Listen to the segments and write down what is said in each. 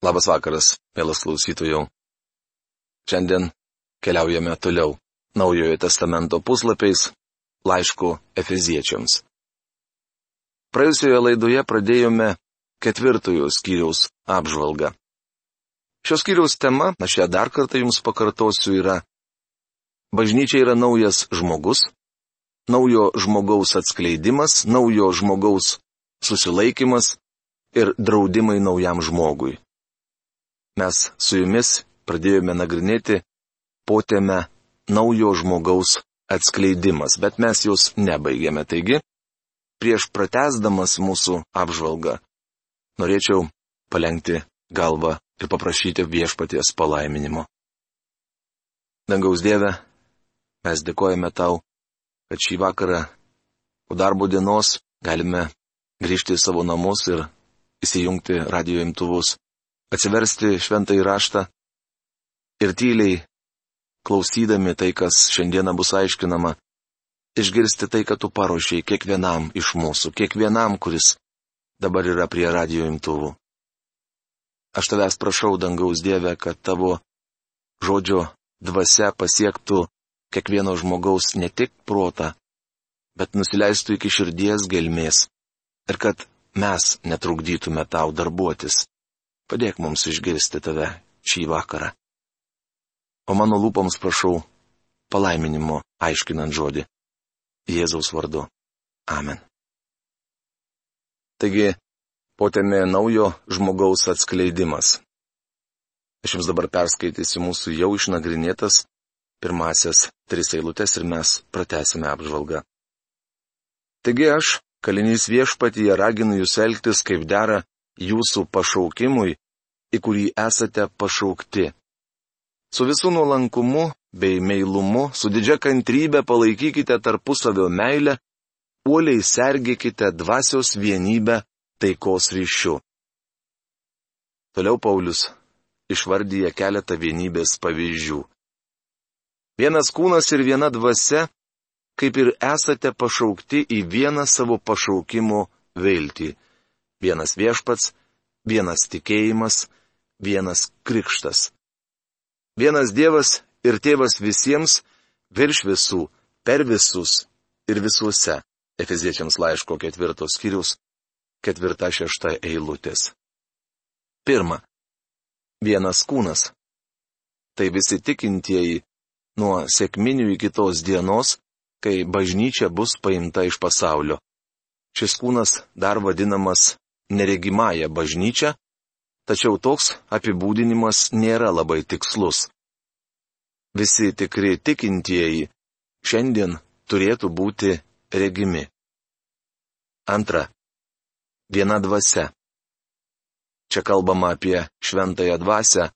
Labas vakaras, mielas klausytojų. Šiandien keliaujame toliau Naujojo testamento puslapiais laišku Efeziečiams. Praėjusioje laidoje pradėjome ketvirtojo skyriaus apžvalgą. Šios skyriaus tema, aš ją dar kartą jums pakartosiu, yra Bažnyčia yra naujas žmogus, naujo žmogaus atskleidimas, naujo žmogaus susilaikimas ir draudimai naujam žmogui mes su jumis pradėjome nagrinėti potėme naujo žmogaus atskleidimas, bet mes jos nebaigėme. Taigi, prieš pratesdamas mūsų apžvalgą, norėčiau palengti galvą ir paprašyti viešpaties palaiminimo. Dangaus Dieve, mes dėkojame tau, kad šį vakarą po darbo dienos galime grįžti į savo namus ir įsijungti radio imtuvus atsiversti šventą įraštą ir tyliai, klausydami tai, kas šiandieną bus aiškinama, išgirsti tai, kad tu paruošiai kiekvienam iš mūsų, kiekvienam, kuris dabar yra prie radio imtuvų. Aš tavęs prašau, dangaus Dieve, kad tavo žodžio dvasia pasiektų kiekvieno žmogaus ne tik protą, bet nusileistų iki širdies gelmės ir kad mes netrukdytume tau darbuotis. Padėk mums išgirsti tave šį vakarą. O mano lūpoms prašau palaiminimo aiškinant žodį. Jėzaus vardu. Amen. Taigi, potėmė naujo žmogaus atskleidimas. Aš jums dabar perskaitysiu mūsų jau išnagrinėtas pirmasias tris eilutes ir mes pratesime apžvalgą. Taigi aš, kalinys viešpatyje, raginu jūs elgtis kaip dera jūsų pašaukimui, į kurį esate pašaukti. Su visų nuolankumu bei meilumu, su didžia kantrybė palaikykite tarpusavio meilę, uoliai sergėkite dvasios vienybę taikos ryšiu. Toliau Paulius išvardyja keletą vienybės pavyzdžių. Vienas kūnas ir viena dvasia, kaip ir esate pašaukti į vieną savo pašaukimo viltį vienas viešpats, vienas tikėjimas, vienas krikštas. Vienas Dievas ir Tėvas visiems, virš visų, per visus ir visuose. Efeziečiams laiško ketvirtos skyrius, ketvirta šešta eilutės. Pirma. Vienas kūnas. Tai visi tikintieji nuo sėkminių iki tos dienos, kai bažnyčia bus paimta iš pasaulio. Šis kūnas dar vadinamas neregimąją bažnyčią, tačiau toks apibūdinimas nėra labai tikslus. Visi tikri tikintieji šiandien turėtų būti regimi. Antra. Viena dvasia. Čia kalbama apie šventąją dvasę,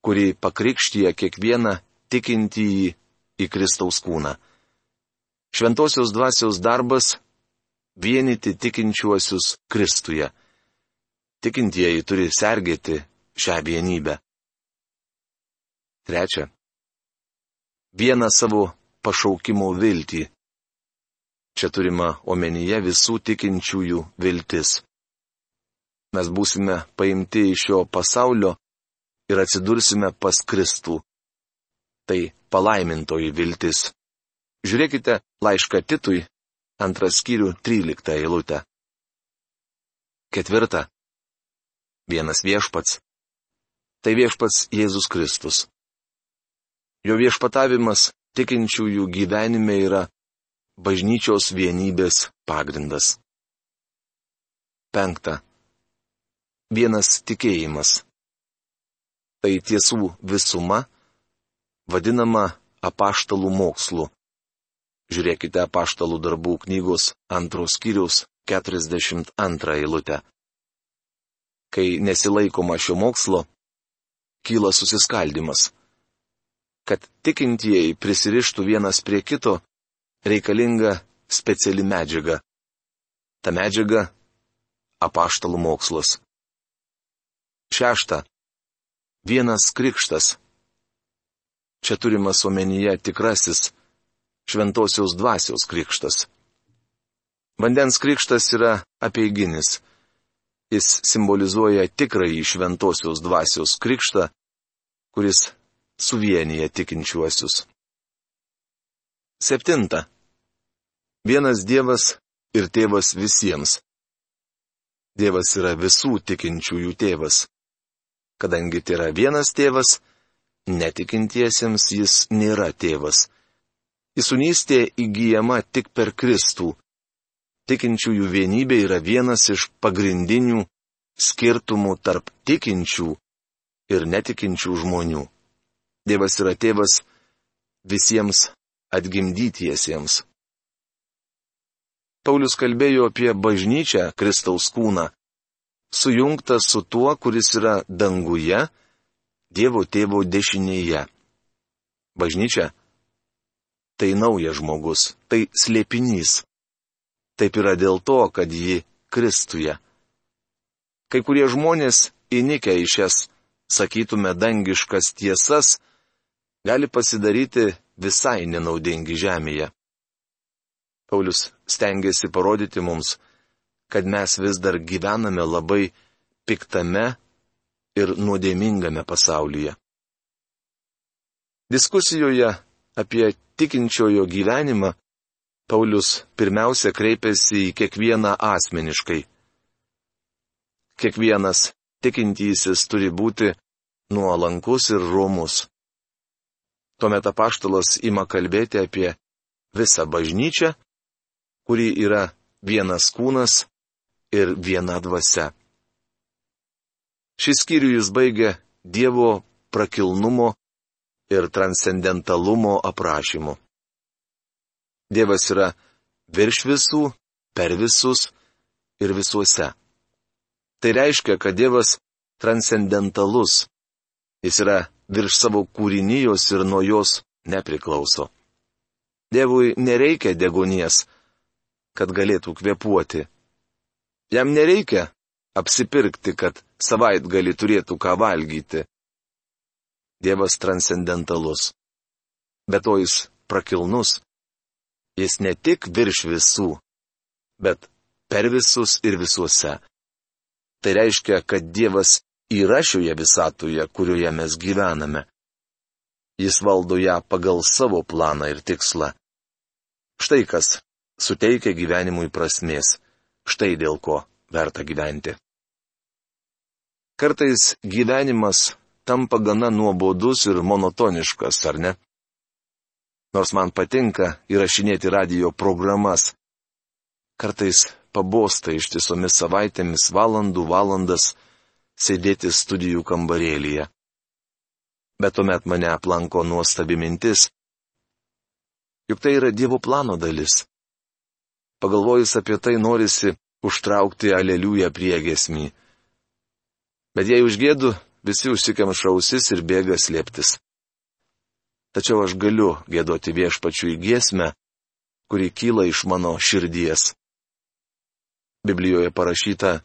kuri pakrikštyje kiekvieną tikintįjį į Kristaus kūną. Šventosios dvasios darbas vienyti tikinčiuosius Kristuje. Tikintieji turi sergėti šią vienybę. Trečia. Vieną savo pašaukimo viltį. Čia turima omenyje visų tikinčiųjų viltis. Mes būsime paimti iš šio pasaulio ir atsidursime pas Kristų. Tai palaimintoji viltis. Žiūrėkite laišką Titui, antras skyrių 13 eilutę. Ketvirta. Vienas viešpats. Tai viešpats Jėzus Kristus. Jo viešpatavimas tikinčiųjų gyvenime yra bažnyčios vienybės pagrindas. Penkta. Vienas tikėjimas. Tai tiesų visuma, vadinama apaštalų mokslu. Žiūrėkite paštalų darbų knygos antros skyrius 42 eilutę. Kai nesilaikoma šio mokslo, kyla susiskaldimas. Kad tikintieji prisirištų vienas prie kito, reikalinga speciali medžiaga. Ta medžiaga - apaštalų mokslas. Šešta. Vienas krikštas. Čia turimas omenyje tikrasis šventosios dvasios krikštas. Vandens krikštas yra apieiginis. Jis simbolizuoja tikrąjį šventosios dvasios krikštą, kuris suvienyje tikinčiuosius. Septinta. Vienas Dievas ir tėvas visiems. Dievas yra visų tikinčiųjų tėvas. Kadangi tai yra vienas tėvas, netikintiesiems jis nėra tėvas. Įsunystė įgyjama tik per Kristų, tikinčiųjų vienybė yra vienas iš pagrindinių skirtumų tarp tikinčių ir netikinčių žmonių. Dievas yra tėvas visiems atgimdytiesiems. Paulius kalbėjo apie bažnyčią Kristaus kūną, sujungtą su tuo, kuris yra danguje, Dievo tėvo dešinėje. Bažnyčia - tai naujas žmogus, tai slėpinys. Taip yra dėl to, kad ji Kristuje. Kai kurie žmonės įnikę į šias, sakytume, dangiškas tiesas, gali pasidaryti visai nenaudingi žemėje. Paulius stengiasi parodyti mums, kad mes vis dar gyvename labai piktame ir nuodėmingame pasaulyje. Diskusijoje apie tikinčiojo gyvenimą Paulius pirmiausia kreipėsi į kiekvieną asmeniškai. Kiekvienas tikintysis turi būti nuolankus ir romus. Tuomet apaštalas ima kalbėti apie visą bažnyčią, kuri yra vienas kūnas ir viena dvasia. Šis skyrių jis baigia Dievo prakilnumo ir transcendentalumo aprašymu. Dievas yra virš visų, per visus ir visuose. Tai reiškia, kad Dievas transcendentalus. Jis yra virš savo kūrinijos ir nuo jos nepriklauso. Dievui nereikia degonies, kad galėtų kvepuoti. Jam nereikia apsipirkti, kad savait gali turėtų ką valgyti. Dievas transcendentalus. Bet to jis prakilnus Jis ne tik virš visų, bet per visus ir visuose. Tai reiškia, kad Dievas yra šioje visatoje, kurioje mes gyvename. Jis valdo ją pagal savo planą ir tikslą. Štai kas suteikia gyvenimui prasmės. Štai dėl ko verta gyventi. Kartais gyvenimas tampa gana nuobodus ir monotoniškas, ar ne? Nors man patinka įrašinėti radio programas. Kartais pabosta ištisomis savaitėmis valandų valandas sėdėti studijų kambarėlyje. Bet tuomet mane aplanko nuostabi mintis. Juk tai yra Dievo plano dalis. Pagalvojus apie tai norisi užtraukti aleliują priegesmį. Bet jei užgėdu, visi užsikemša ausis ir bėga slėptis tačiau aš galiu gėdoti viešpačiui giesmę, kuri kyla iš mano širdies. Biblijoje parašyta,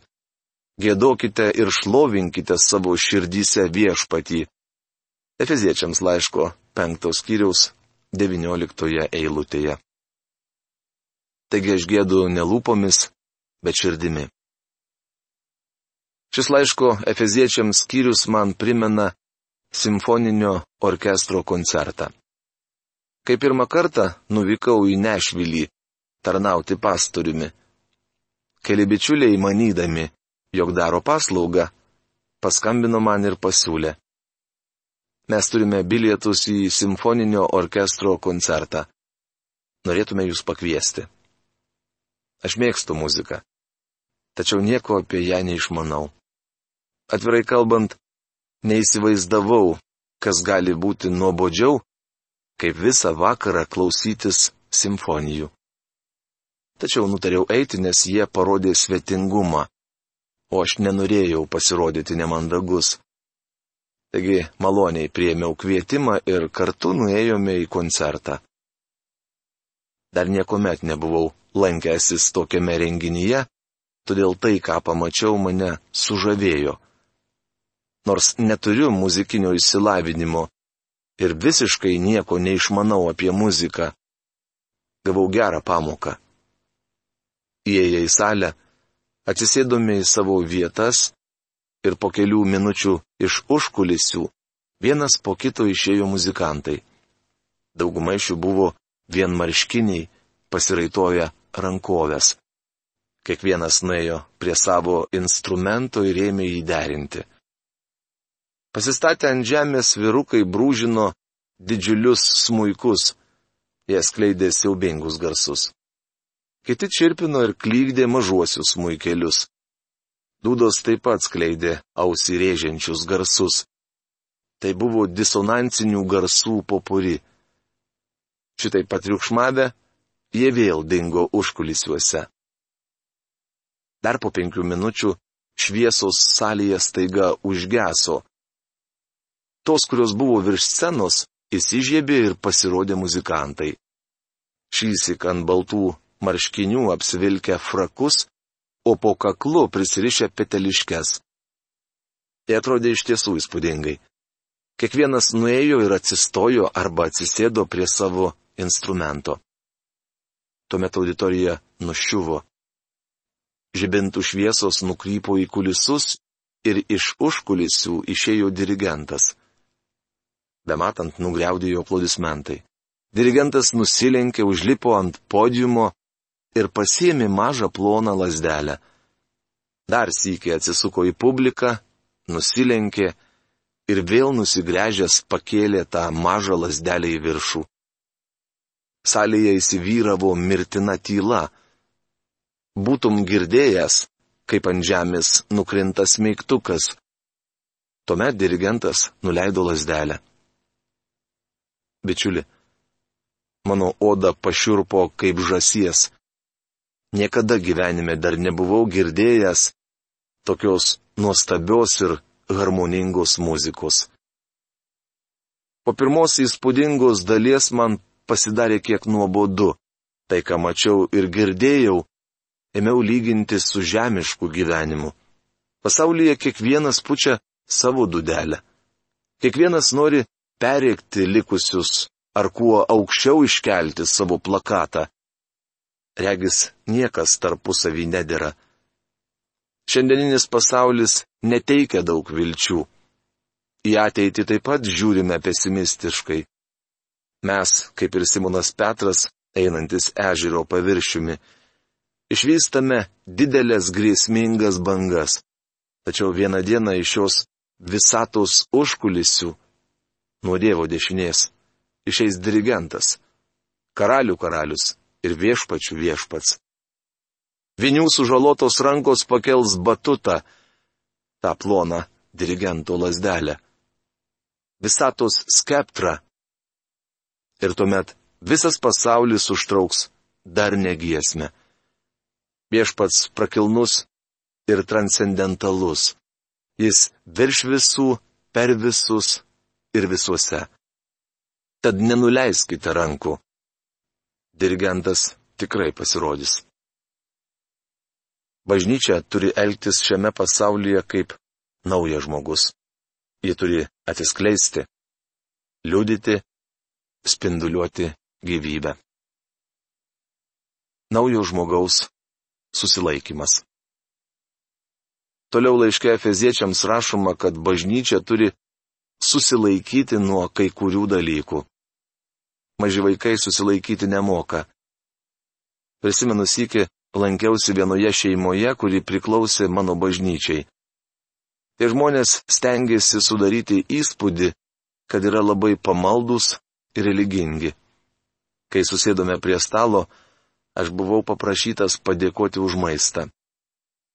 gėdokite ir šlovinkite savo širdyse viešpatį. Efeziečiams laiško penktos kiriaus devynioliktoje eilutėje. Taigi aš gėdu ne lūpomis, bet širdimi. Šis laiško Efeziečiams skyrius man primena simfoninio orkestro koncertą. Kai pirmą kartą nuvykau į Nešvilį tarnauti pastoriumi, keli bičiuliai manydami, jog daro paslaugą, paskambino man ir pasiūlė. Mes turime bilietus į simfoninio orkestro koncertą. Norėtume jūs pakviesti. Aš mėgstu muziką. Tačiau nieko apie ją neišmanau. Atvirai kalbant, Neįsivaizdavau, kas gali būti nuobodžiau, kaip visą vakarą klausytis simfonijų. Tačiau nutariau eiti, nes jie parodė svetingumą, o aš nenorėjau pasirodyti nemandagus. Taigi maloniai priemiau kvietimą ir kartu nuėjome į koncertą. Dar niekuomet nebuvau lankęsis tokiame renginyje, todėl tai, ką pamačiau, mane sužavėjo nors neturiu muzikinio išsilavinimo ir visiškai nieko neišmanau apie muziką. Gavau gerą pamoką. Įėję į salę, Atsisėdome į savo vietas ir po kelių minučių iš užkulisių vienas po kito išėjo muzikantai. Dauguma iš jų buvo vienmarškiniai, pasiraitoja rankovės. Kiekvienas nuėjo prie savo instrumento ir ėmė jį derinti. Pasistatę ant žemės virukai brūžino didžiulius smuikus, jie skleidė siaubingus garsus. Kiti čirpino ir klykdė mažuosius smuikelius. Dūdos taip pat skleidė ausį rėžiančius garsus. Tai buvo disonansinių garsų popuri. Šitai patriukšmavę, jie vėl dingo užkulisiuose. Dar po penkių minučių šviesos salėje staiga užgeso. Tos, kurios buvo virš scenos, įsižiebė ir pasirodė muzikantai. Šįsik ant baltų marškinių apsivilkę frakus, o po kaklu prisirišę peteliškes. Tai atrodė iš tiesų įspūdingai. Kiekvienas nuėjo ir atsistojo arba atsisėdo prie savo instrumento. Tuomet auditorija nuščiuvo. Žibintų šviesos nukrypo į kulisus ir iš užkulisių išėjo dirigentas. Bematant nugriaudėjo aplodismentai. Dirigentas nusilenkė, užlipo ant podiumo ir pasiemi mažą ploną lasdelę. Dar sykį atsisuko į publiką, nusilenkė ir vėl nusigręžęs pakėlė tą mažą lasdelę į viršų. Salėje įsivyravo mirtina tyla. Būtum girdėjęs, kaip ant žemės nukrinta smeigtukas. Tuomet dirigentas nuleido lasdelę. Bičiuli, mano oda pašiurpo kaip žasies. Niekada gyvenime dar nebuvau girdėjęs tokios nuostabios ir harmoningos muzikos. Po pirmos įspūdingos dalies man pasidarė kiek nuobodu. Tai, ką mačiau ir girdėjau, ėmiau lyginti su žemišku gyvenimu. Pasaulyje kiekvienas pučia savo dudelę. Kiekvienas nori perėkti likusius ar kuo aukščiau iškelti savo plakatą. Regis niekas tarpusavį nedėra. Šiandieninis pasaulis neteikia daug vilčių. Į ateitį taip pat žiūrime pesimistiškai. Mes, kaip ir Simonas Petras, einantis ežero paviršiumi, išvystame didelės grėsmingas bangas. Tačiau vieną dieną iš šios visatos užkulisių, nuo Dievo dešinės, išeis dirigentas, karalių karalius ir viešpačių viešpats. Vinių sužalotos rankos pakels batutą, tą ploną dirigento lasdelę. Visatos skeptra. Ir tuomet visas pasaulis užtrauks dar negiesmę. Viešpats prakilnus ir transcendentalus. Jis virš visų, per visus ir visuose. Tad nenuleiskite rankų. Dirigentas tikrai pasirodys. Bažnyčia turi elgtis šiame pasaulyje kaip naujas žmogus. Ji turi atsiskleisti, liudyti, spinduliuoti gyvybę. Naujo žmogaus susilaikimas. Toliau laiške Efeziečiams rašoma, kad bažnyčia turi susilaikyti nuo kai kurių dalykų. Maži vaikai susilaikyti nemoka. Prisimenu sykį, lankiausi vienoje šeimoje, kuri priklausė mano bažnyčiai. Tie žmonės stengiasi sudaryti įspūdį, kad yra labai pamaldus ir religingi. Kai susėdome prie stalo, aš buvau paprašytas padėkoti už maistą.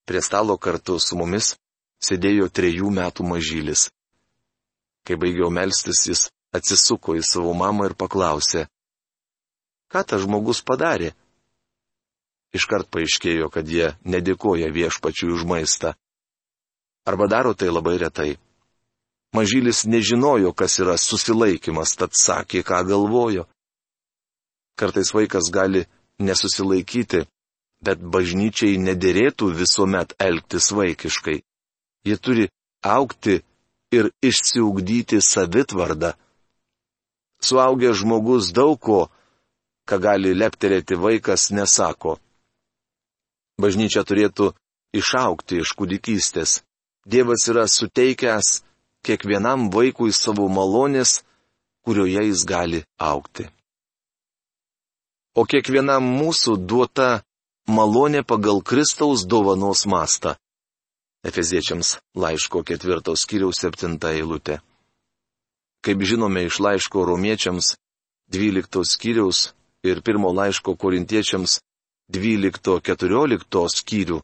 Prie stalo kartu su mumis sėdėjo trejų metų mažylis. Kai baigiau melstis, jis atsisuko į savo mamą ir paklausė, ką tas žmogus padarė? iškart paaiškėjo, kad jie nedėkoja viešpačiui už maistą. Arba daro tai labai retai. Mažylis nežinojo, kas yra susilaikimas, tad sakė, ką galvojo. Kartais vaikas gali nesusilaikyti, bet bažnyčiai nederėtų visuomet elgtis vaikiškai. Jie turi aukti ir išsiugdyti savitvardą. Suaugęs žmogus daug ko, ką gali lepterėti vaikas, nesako. Bažnyčia turėtų išaukti iš kūdikystės. Dievas yra suteikęs kiekvienam vaikui savo malonės, kurioje jis gali aukti. O kiekvienam mūsų duota malonė pagal Kristaus dovanos mastą. Efeziečiams laiško ketvirtos skyriaus septinta eilutė. Kaip žinome iš laiško romiečiams 12 skyriaus ir pirmo laiško korintiečiams 12-14 skyrių,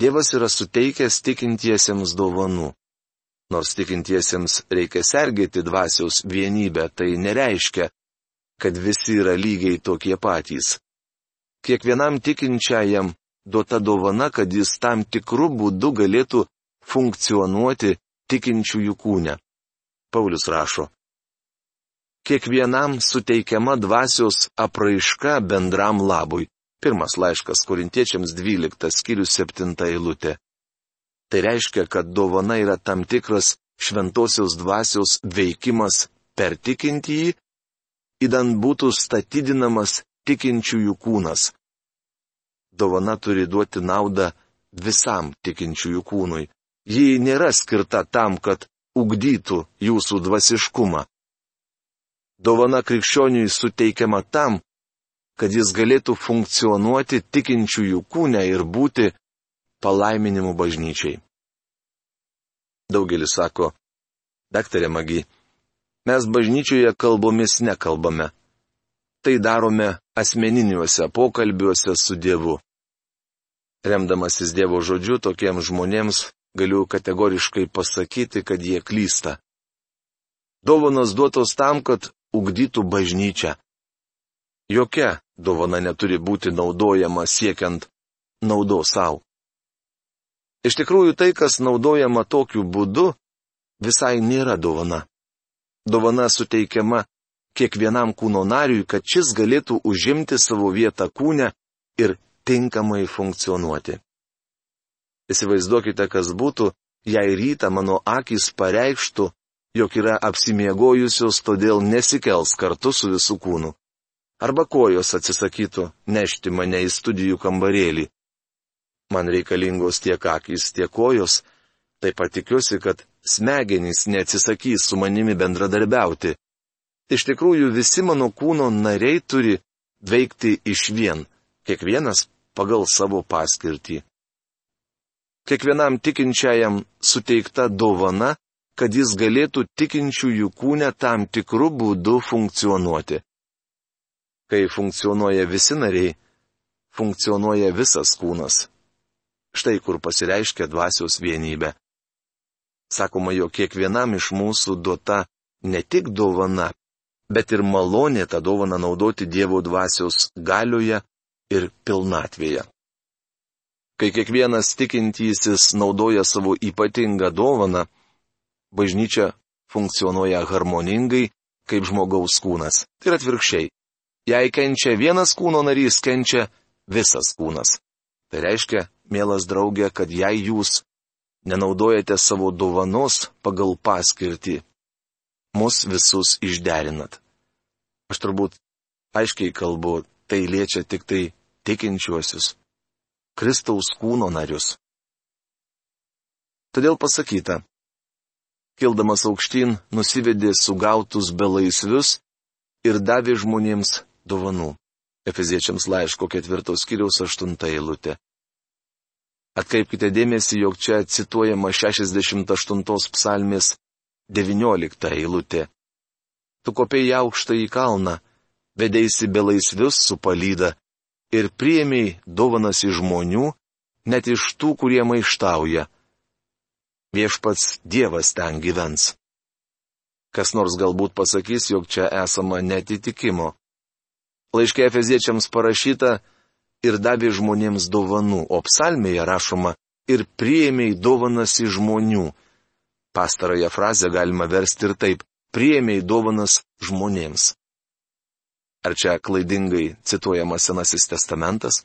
Dievas yra suteikęs tikintiesiems dovanų. Nors tikintiesiems reikia sergėti dvasiaus vienybę, tai nereiškia, kad visi yra lygiai tokie patys. Kiekvienam tikinčiajam duota dovana, kad jis tam tikrų būdų galėtų funkcionuoti tikinčiųjų kūne. Paulius rašo. Kiekvienam suteikiama dvasios apraiška bendram labui. Pirmas laiškas korintiečiams 12 skyrius 7 eilutė. Tai reiškia, kad dovana yra tam tikras šventosios dvasios veikimas per tikintįjį, įdant būtų statydinamas tikinčiųjų kūnas. Dovana turi duoti naudą visam tikinčiųjų kūnui. Ji nėra skirta tam, kad ugdytų jūsų dvasiškumą. Dovana krikščioniui suteikiama tam, kad jis galėtų funkcionuoti tikinčiųjų kūne ir būti palaiminimu bažnyčiai. Daugelis sako, daktarė Magi, mes bažnyčioje kalbomis nekalbame. Tai darome asmeniniuose pokalbiuose su Dievu. Remdamasis Dievo žodžiu tokiems žmonėms galiu kategoriškai pasakyti, kad jie klysta. Dovanos duotos tam, kad ugdytų bažnyčią. Jokia dovana neturi būti naudojama siekiant naudos savo. Iš tikrųjų tai, kas naudojama tokiu būdu, visai nėra dovana. Dovana suteikiama kiekvienam kūno nariui, kad šis galėtų užimti savo vietą kūne ir tinkamai funkcionuoti. Įsivaizduokite, kas būtų, jei rytą mano akis pareikštų, jog yra apsimiegojusios, todėl nesikels kartu su visų kūnu arba kojos atsisakytų nešti mane į studijų kambarėlį. Man reikalingos tiek akys, tiek kojos, taip pat tikiuosi, kad smegenys neatsisakys su manimi bendradarbiauti. Iš tikrųjų visi mano kūno nariai turi veikti iš vien, kiekvienas pagal savo paskirtį. Kiekvienam tikinčiajam suteikta dovana, kad jis galėtų tikinčiųjų kūne tam tikrų būdų funkcionuoti. Kai funkcionuoja visi nariai, funkcionuoja visas kūnas. Štai kur pasireiškia dvasios vienybė. Sakoma, jog kiekvienam iš mūsų duota ne tik dovana, bet ir malonė tą dovaną naudoti Dievo dvasios galioje ir pilnatvėje. Kai kiekvienas tikintysis naudoja savo ypatingą dovaną, bažnyčia funkcionuoja harmoningai kaip žmogaus kūnas. Tai yra atvirkščiai. Jei kenčia vienas kūno narys, kenčia visas kūnas. Tai reiškia, mielas draugė, kad jei jūs nenaudojate savo dovanos pagal paskirtį, mus visus išderinat. Aš turbūt aiškiai kalbu, tai liečia tik tai tikinčiuosius, Kristaus kūno narius. Todėl pasakyta, kildamas aukštyn, nusivedė sugautus belaisvius ir davė žmonėms dovanų. Efeziečiams laiško ketvirtos kiriaus aštunta eilutė. Atkreipkite dėmesį, jog čia cituojama 68 psalmės 19 eilutė. Tu kopėjai aukštą į kalną, vedėsi belaisvius su palyda ir priemiai dovanas iš žmonių, net iš tų, kurie maištauja. Viešpats Dievas ten gyvens. Kas nors galbūt pasakys, jog čia esama netitikimo. Laiškė Efeziečiams parašyta ir davė žmonėms dovanų, o psalmėje rašoma ir priėmėjai dovanas iš žmonių. Pastarąją frazę galima versti ir taip - priėmėjai dovanas žmonėms. Ar čia klaidingai cituojamas Senasis testamentas?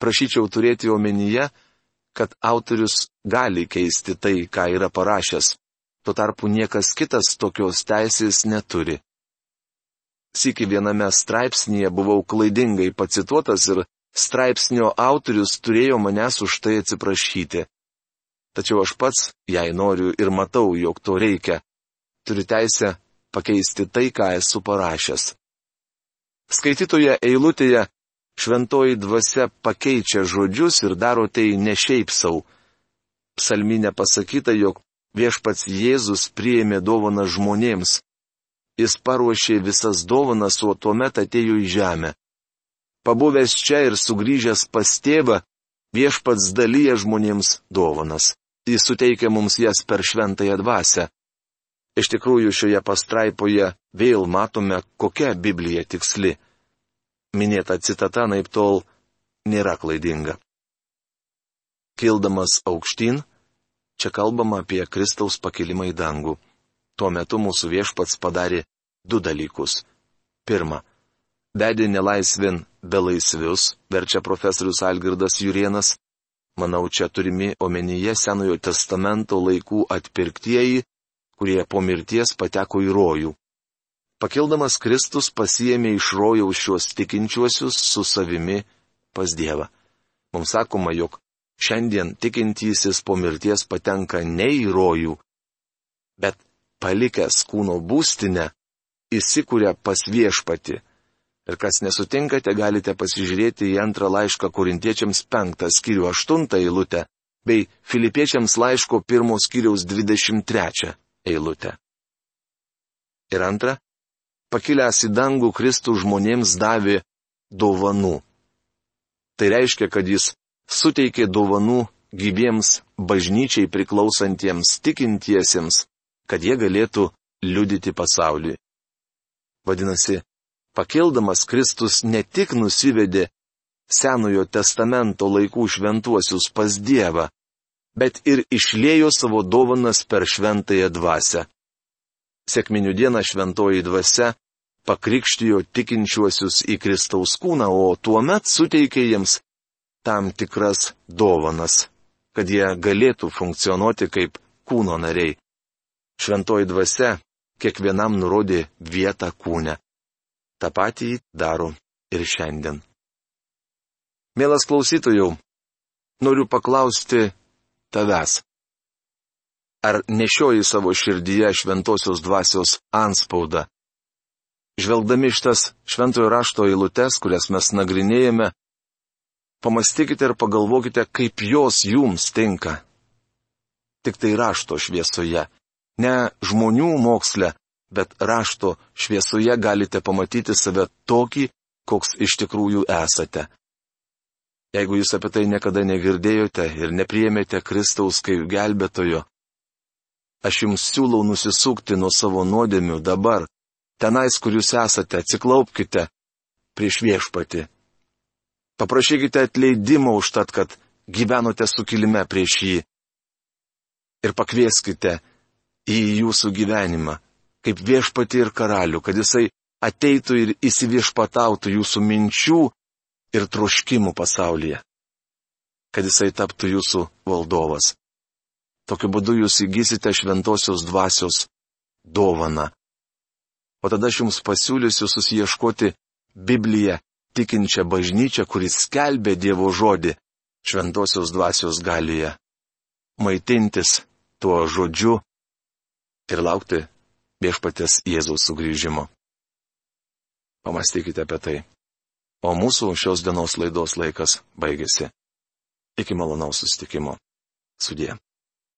Prašyčiau turėti omenyje, kad autorius gali keisti tai, ką yra parašęs, tuo tarpu niekas kitas tokios teisės neturi. Siki viename straipsnėje buvau klaidingai pacituotas ir straipsnio autorius turėjo manęs už tai atsiprašyti. Tačiau aš pats, jei noriu ir matau, jog to reikia, turiu teisę pakeisti tai, ką esu parašęs. Skaitytoje eilutėje šventoji dvasia pakeičia žodžius ir daro tai ne šiaip savo. Psalminė pasakyta, jog viešpats Jėzus priėmė dovaną žmonėms. Jis paruošė visas dovanas, o tuomet atėjo į žemę. Pabuvęs čia ir sugrįžęs pas tėvą, viešpats dalyja žmonėms dovanas. Jis suteikia mums jas per šventąją dvasę. Iš tikrųjų, šioje pastraipoje vėl matome, kokia Biblija tiksli. Minėta citata naip tol nėra klaidinga. Kildamas aukštyn, čia kalbama apie Kristaus pakilimą į dangų. Tuo metu mūsų viešpats padarė du dalykus. Pirma, vedė nelaisvin belaisvius, verčia profesorius Algirdas Jurienas. Manau, čia turimi omenyje Senojo testamento laikų atpirktieji, kurie po mirties pateko į rojų. Pakildamas Kristus pasiemė iš rojaus šios tikinčiuosius su savimi pas Dievą. Mums sakoma, jog šiandien tikintysis po mirties patenka ne į rojų, bet palikęs kūno būstinę, įsikūrė pas viešpati Ir kas nesutinkate, galite pasižiūrėti į antrą laišką korintiečiams penktą skyrių aštuntą eilutę bei filipiečiams laiško pirmos skyriaus dvidešimt trečią eilutę. Ir antra, pakilęs į dangų Kristų žmonėms davė dovanų. Tai reiškia, kad jis suteikė dovanų gyviems bažnyčiai priklausantiems tikintiesiems, kad jie galėtų liudyti pasauliui. Vadinasi, Pakildamas Kristus ne tik nusivedė Senojo testamento laikų šventuosius pas Dievą, bet ir išlėjo savo dovanas per šventąją dvasę. Sėkminių dieną šventoji dvasia pakrikštijo tikinčiuosius į Kristaus kūną, o tuo met suteikė jiems tam tikras dovanas, kad jie galėtų funkcionuoti kaip kūno nariai. Šventoji dvasia kiekvienam nurodė vietą kūne. Ta patį daro ir šiandien. Mielas klausytojų, noriu paklausti tavęs. Ar nešioji savo širdyje šventosios dvasios anspaudą? Žvelgdami šitas šventojo rašto eilutes, kurias mes nagrinėjame, pamastykite ir pagalvokite, kaip jos jums tinka. Tik tai rašto šviesoje, ne žmonių moksle, bet rašto šviesoje galite pamatyti save tokį, koks iš tikrųjų esate. Jeigu jūs apie tai niekada negirdėjote ir nepriemėte Kristaus kaip gelbėtojo, aš jums siūlau nusisukti nuo savo nuodėmių dabar, tenais, kur jūs esate, atsiklaupkite prieš viešpati. Paprašykite atleidimo už tad, kad gyvenote sukilime prieš jį. Ir pakvieskite į jūsų gyvenimą kaip viešpati ir karalių, kad jisai ateitų ir įsiviešpatautų jūsų minčių ir troškimų pasaulyje. Kad jisai taptų jūsų valdovas. Tokiu būdu jūs įgysite šventosios dvasios dovaną. O tada aš jums pasiūlysiu susieškoti Bibliją tikinčią bažnyčią, kuris skelbė Dievo žodį šventosios dvasios galioje. Maitintis tuo žodžiu ir laukti viešpatės Jėzaus sugrįžimo. Pamastykite apie tai. O mūsų šios dienos laidos laikas baigėsi. Iki malonaus sustikimo. Sudė.